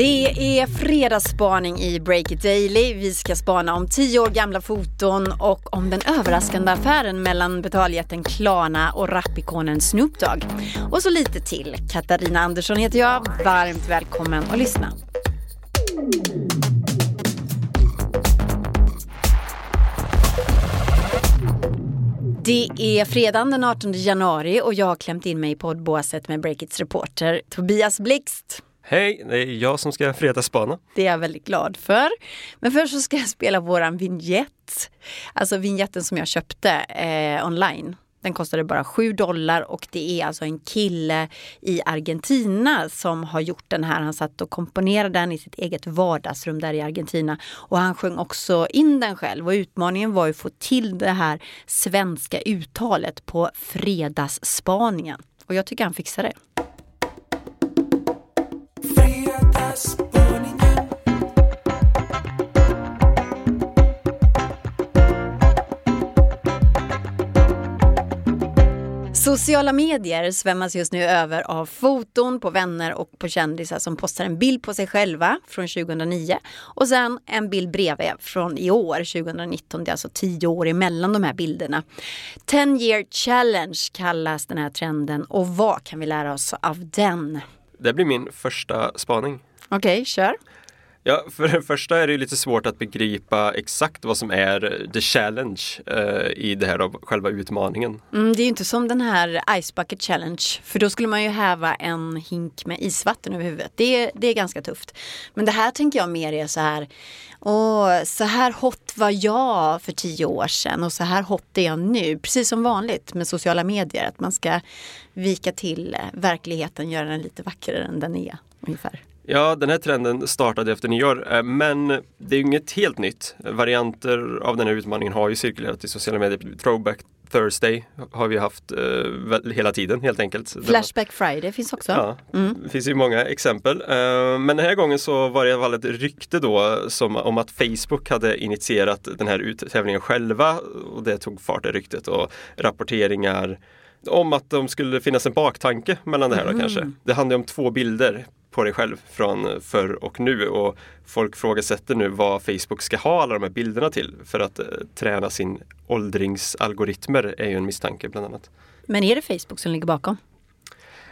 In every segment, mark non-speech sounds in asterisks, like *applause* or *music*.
Det är fredagsspaning i Break It Daily. Vi ska spana om tio år gamla foton och om den överraskande affären mellan betaljätten Klarna och rapikonen Snoop Dogg. Och så lite till. Katarina Andersson heter jag. Varmt välkommen att lyssna. Det är fredagen den 18 januari och jag har klämt in mig i poddbåset med Breakits reporter Tobias Blixt. Hej, det är jag som ska fredagsspana. Det är jag väldigt glad för. Men först så ska jag spela våran vignett. Alltså vignetten som jag köpte eh, online. Den kostade bara 7 dollar och det är alltså en kille i Argentina som har gjort den här. Han satt och komponerade den i sitt eget vardagsrum där i Argentina. Och han sjöng också in den själv och utmaningen var ju att få till det här svenska uttalet på fredagsspaningen. Och jag tycker han fixar det. Sociala medier svämmas just nu över av foton på vänner och på kändisar som postar en bild på sig själva från 2009 och sen en bild bredvid från i år, 2019. Det är alltså tio år emellan de här bilderna. 10 year challenge kallas den här trenden och vad kan vi lära oss av den? Det blir min första spaning. Okej, okay, kör. Ja, för det första är det lite svårt att begripa exakt vad som är the challenge eh, i det här av själva utmaningen. Mm, det är ju inte som den här Ice Bucket Challenge, för då skulle man ju häva en hink med isvatten över huvudet. Det, det är ganska tufft. Men det här tänker jag mer är så här, åh, så här hot var jag för tio år sedan och så här hot är jag nu. Precis som vanligt med sociala medier, att man ska vika till verkligheten, göra den lite vackrare än den är ungefär. Ja, den här trenden startade efter nyår, eh, men det är inget helt nytt. Varianter av den här utmaningen har ju cirkulerat i sociala medier. Throwback Thursday har vi haft eh, hela tiden helt enkelt. Flashback Friday finns också. Ja, mm. Det finns ju många exempel. Eh, men den här gången så var det i alla fall ett rykte då som, om att Facebook hade initierat den här uttävlingen själva och det tog fart det ryktet och rapporteringar om att det skulle finnas en baktanke mellan det här då mm. kanske. Det handlar om två bilder på dig själv från förr och nu och folk frågasätter nu vad Facebook ska ha alla de här bilderna till för att eh, träna sin åldringsalgoritmer är ju en misstanke bland annat. Men är det Facebook som ligger bakom?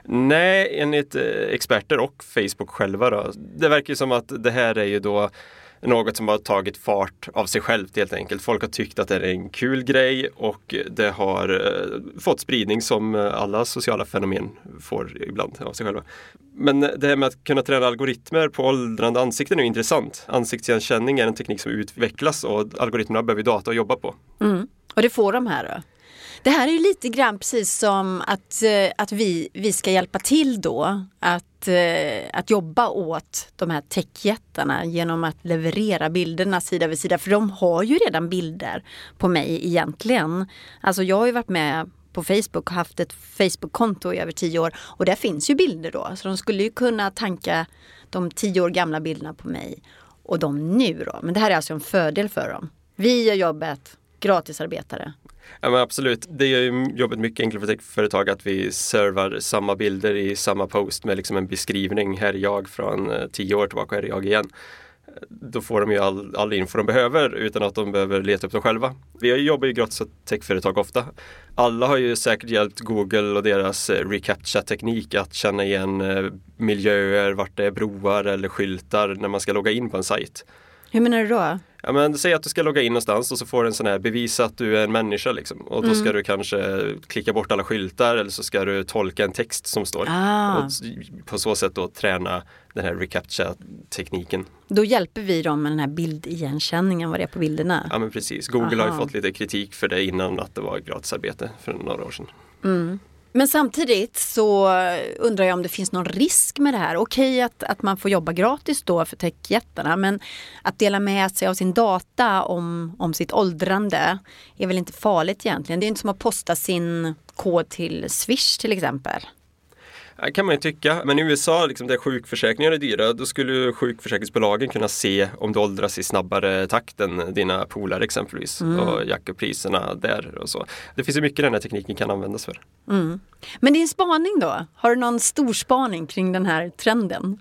Nej, enligt eh, experter och Facebook själva då. Det verkar som att det här är ju då något som har tagit fart av sig självt helt enkelt. Folk har tyckt att det är en kul grej och det har eh, fått spridning som eh, alla sociala fenomen får ibland av sig själva. Men det här med att kunna träna algoritmer på åldrande ansikten är intressant. Ansiktsigenkänning är en teknik som utvecklas och algoritmerna behöver data att jobba på. Mm. Och det får de här då? Det här är ju lite grann precis som att, eh, att vi, vi ska hjälpa till då att, eh, att jobba åt de här techjättarna genom att leverera bilderna sida vid sida. För de har ju redan bilder på mig egentligen. Alltså jag har ju varit med på Facebook och haft ett Facebook-konto i över tio år. Och där finns ju bilder då. Så de skulle ju kunna tanka de tio år gamla bilderna på mig och de nu då. Men det här är alltså en fördel för dem. Vi gör jobbet, gratisarbetare. Ja men absolut, det gör ju jobbet mycket enklare för företag att vi servar samma bilder i samma post med liksom en beskrivning. Här är jag från eh, tio år tillbaka, här är jag igen då får de ju all, all info de behöver utan att de behöver leta upp dem själva. Vi jobbar ju gratis åt techföretag ofta. Alla har ju säkert hjälpt Google och deras eh, reCAPTCHA-teknik att känna igen eh, miljöer, vart det är broar eller skyltar när man ska logga in på en sajt. Hur menar du då? Ja, men säg att du ska logga in någonstans och så får du en sån här bevisa att du är en människa liksom. Och då mm. ska du kanske klicka bort alla skyltar eller så ska du tolka en text som står. Ah. Och på så sätt då träna den här reCAPTCHA-tekniken. Då hjälper vi dem med den här bildigenkänningen, vad det är på bilderna? Ja men precis. Google Aha. har ju fått lite kritik för det innan att det var gratisarbete för några år sedan. Mm. Men samtidigt så undrar jag om det finns någon risk med det här. Okej att, att man får jobba gratis då för techjättarna men att dela med sig av sin data om, om sitt åldrande är väl inte farligt egentligen. Det är inte som att posta sin kod till Swish till exempel. Det kan man ju tycka. Men i USA, liksom, där sjukförsäkringar är dyra, då skulle sjukförsäkringsbolagen kunna se om du åldras i snabbare takt än dina polare exempelvis. Mm. Och jacka priserna där och så. Det finns ju mycket den här tekniken kan användas för. Mm. Men din spaning då? Har du någon stor spaning kring den här trenden?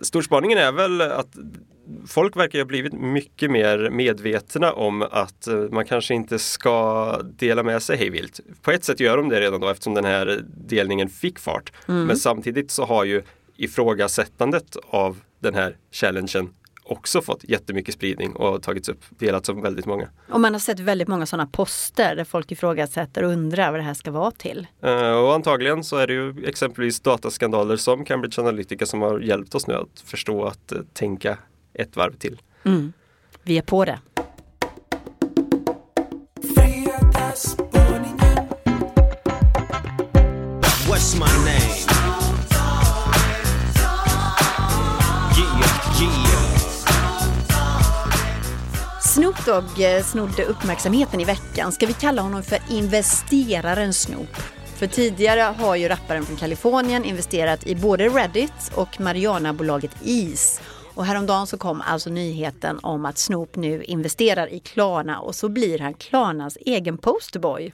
Storspaningen är väl att folk verkar ha blivit mycket mer medvetna om att eh, man kanske inte ska dela med sig hejvilt. På ett sätt gör de det redan då eftersom den här delningen fick fart. Mm. Men samtidigt så har ju ifrågasättandet av den här challengen också fått jättemycket spridning och tagits upp, delats av väldigt många. Och man har sett väldigt många sådana poster där folk ifrågasätter och undrar vad det här ska vara till. Uh, och antagligen så är det ju exempelvis dataskandaler som Cambridge Analytica som har hjälpt oss nu att förstå att uh, tänka ett varv till. Mm. Vi är på det. What's my name? Snoop Dogg eh, snodde uppmärksamheten i veckan. Ska vi kalla honom för investeraren Snoop? För tidigare har ju rapparen från Kalifornien investerat i både Reddit och Mariana-bolaget Ease. Och häromdagen så kom alltså nyheten om att Snoop nu investerar i Klarna och så blir han Klarnas egen posterboy.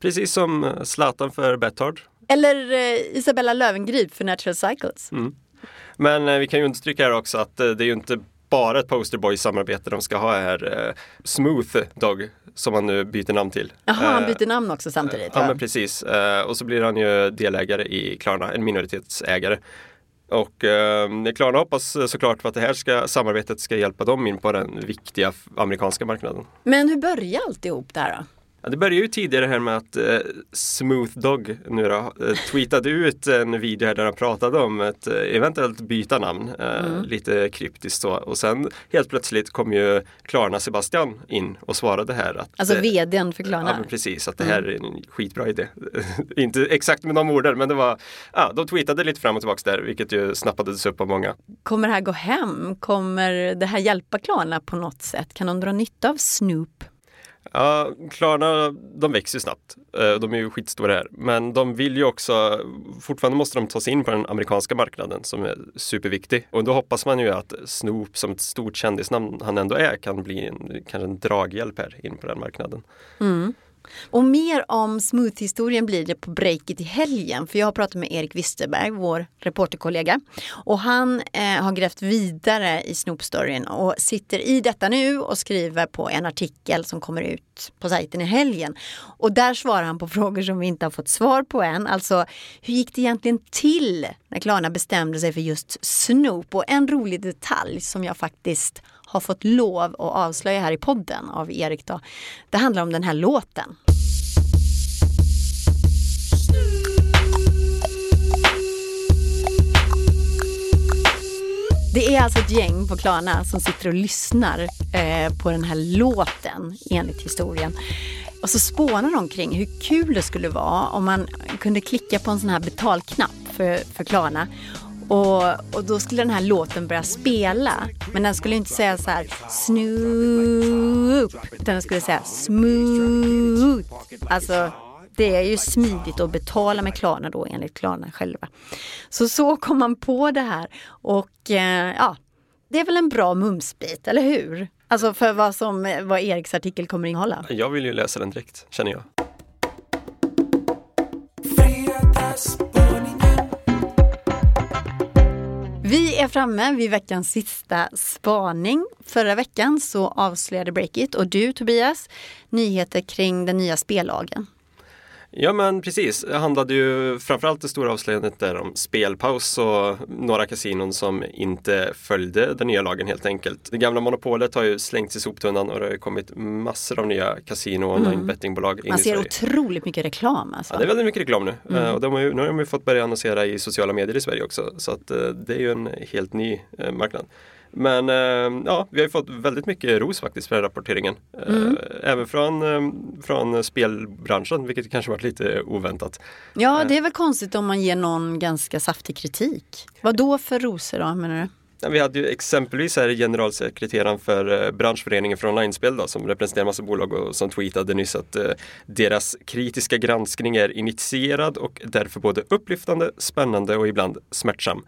Precis som eh, Zlatan för Betthard. Eller eh, Isabella Löwengrip för Natural Cycles. Mm. Men eh, vi kan ju understryka här också att det är ju inte bara ett posterboy-samarbete de ska ha här. Smooth Dog som han nu byter namn till. Jaha, han byter namn också samtidigt? Ja, ja men precis. och så blir han ju delägare i Klarna, en minoritetsägare. Och eh, Klarna hoppas eh, såklart på att det här ska, samarbetet ska hjälpa dem in på den viktiga amerikanska marknaden. Men hur börjar alltihop det här då? Ja, det började ju tidigare här med att eh, Smooth Dog nu då, eh, tweetade ut en video här där han pratade om ett eh, eventuellt byta namn. Eh, mm. Lite kryptiskt så. Och sen helt plötsligt kom ju Klarna Sebastian in och svarade här. Att, alltså eh, vdn för Klarna? Ja, precis. Att det här mm. är en skitbra idé. *laughs* Inte exakt med de orden men det var, ja, de tweetade lite fram och tillbaka där vilket ju snappades upp av många. Kommer det här gå hem? Kommer det här hjälpa Klarna på något sätt? Kan de dra nytta av Snoop? Ja, Klarna de växer snabbt. Eh, de är ju skitstora här. Men de vill ju också, fortfarande måste de ta sig in på den amerikanska marknaden som är superviktig. Och då hoppas man ju att Snoop som ett stort kändisnamn han ändå är kan bli en, kanske en draghjälp här in på den marknaden. Mm. Och mer om smooth-historien blir det på breaket i helgen. För jag har pratat med Erik Wisterberg, vår reporterkollega. Och han eh, har grävt vidare i Snoop-storyn och sitter i detta nu och skriver på en artikel som kommer ut på sajten i helgen. Och där svarar han på *laughs* frågor som vi inte har fått svar på än. Alltså, hur gick det egentligen till när Klarna bestämde sig för just Snoop? Och en rolig detalj som jag faktiskt har fått lov att avslöja här i podden av Erik då. Det handlar om den här låten. Det är alltså ett gäng på Klarna som sitter och lyssnar eh, på den här låten enligt historien. Och så spånar de kring hur kul det skulle vara om man kunde klicka på en sån här betalknapp för, för Klarna och, och då skulle den här låten börja spela. Men den skulle inte säga så här Snoop. Utan den skulle säga smooth. Alltså det är ju smidigt att betala med Klarna då enligt Klarna själva. Så så kom man på det här och eh, ja, det är väl en bra mumsbit, eller hur? Alltså för vad som vad Eriks artikel kommer innehålla. Jag vill ju läsa den direkt, känner jag. Vi är framme vid veckans sista spaning. Förra veckan så avslöjade Breakit och du Tobias nyheter kring den nya spellagen. Ja men precis, det handlade ju framförallt det stora avslöjandet där om spelpaus och några kasinon som inte följde den nya lagen helt enkelt. Det gamla monopolet har ju slängts i soptunnan och det har kommit massor av nya kasino och mm. bettingbolag. Man ser otroligt mycket reklam alltså. Ja, det är väldigt mycket reklam nu. Mm. Uh, och de har ju, nu har de ju fått börja annonsera i sociala medier i Sverige också. Så att uh, det är ju en helt ny uh, marknad. Men eh, ja, vi har fått väldigt mycket ros faktiskt för den rapporteringen. Eh, mm. Även från, eh, från spelbranschen, vilket kanske varit lite oväntat. Ja, det är väl konstigt om man ger någon ganska saftig kritik. Vad då för rosor då menar du? Vi hade ju exempelvis här generalsekreteraren för branschföreningen för online-spel då, som representerar massa bolag och som tweetade nyss att eh, deras kritiska granskning är initierad och därför både upplyftande, spännande och ibland smärtsam.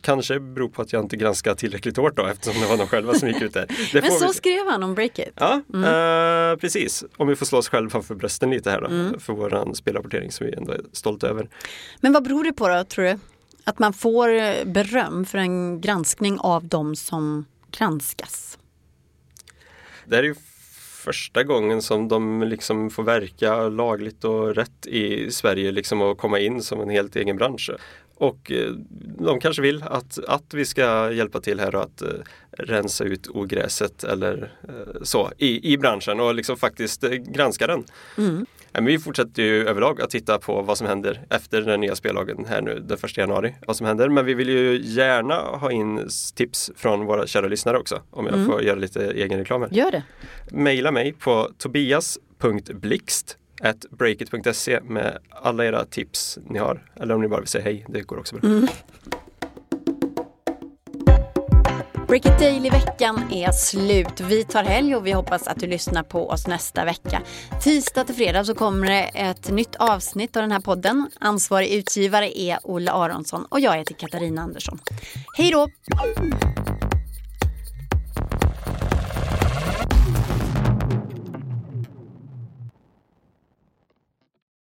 Kanske beror på att jag inte granskat tillräckligt hårt då eftersom det var de själva som gick ut där. *laughs* Men så vi... skrev han om Breakit. Ja, mm. uh, precis. Om vi får slå oss själva för brösten lite här då. Mm. För vår spelrapportering som vi ändå är stolta över. Men vad beror det på då tror du? Att man får beröm för en granskning av de som granskas. Det är ju första gången som de liksom får verka lagligt och rätt i Sverige liksom och komma in som en helt egen bransch. Och eh, de kanske vill att, att vi ska hjälpa till här och att eh, rensa ut ogräset eller eh, så i, i branschen och liksom faktiskt granska den. Mm. Men vi fortsätter ju överlag att titta på vad som händer efter den nya spellagen här nu den 1 januari. Vad som händer. Men vi vill ju gärna ha in tips från våra kära lyssnare också. Om jag Mm. får göra lite egen reklam här. Gör det. Maila mig på tobias.blixt breakit.se med alla era tips ni har. Eller om ni bara vill säga hej, det går också bra. Mm. Break It Daily-veckan är slut. Vi tar helg och vi hoppas att du lyssnar på oss nästa vecka. Tisdag till fredag så kommer det ett nytt avsnitt av den här podden. Ansvarig utgivare är Olle Aronsson och jag heter Katarina Andersson. Hej då!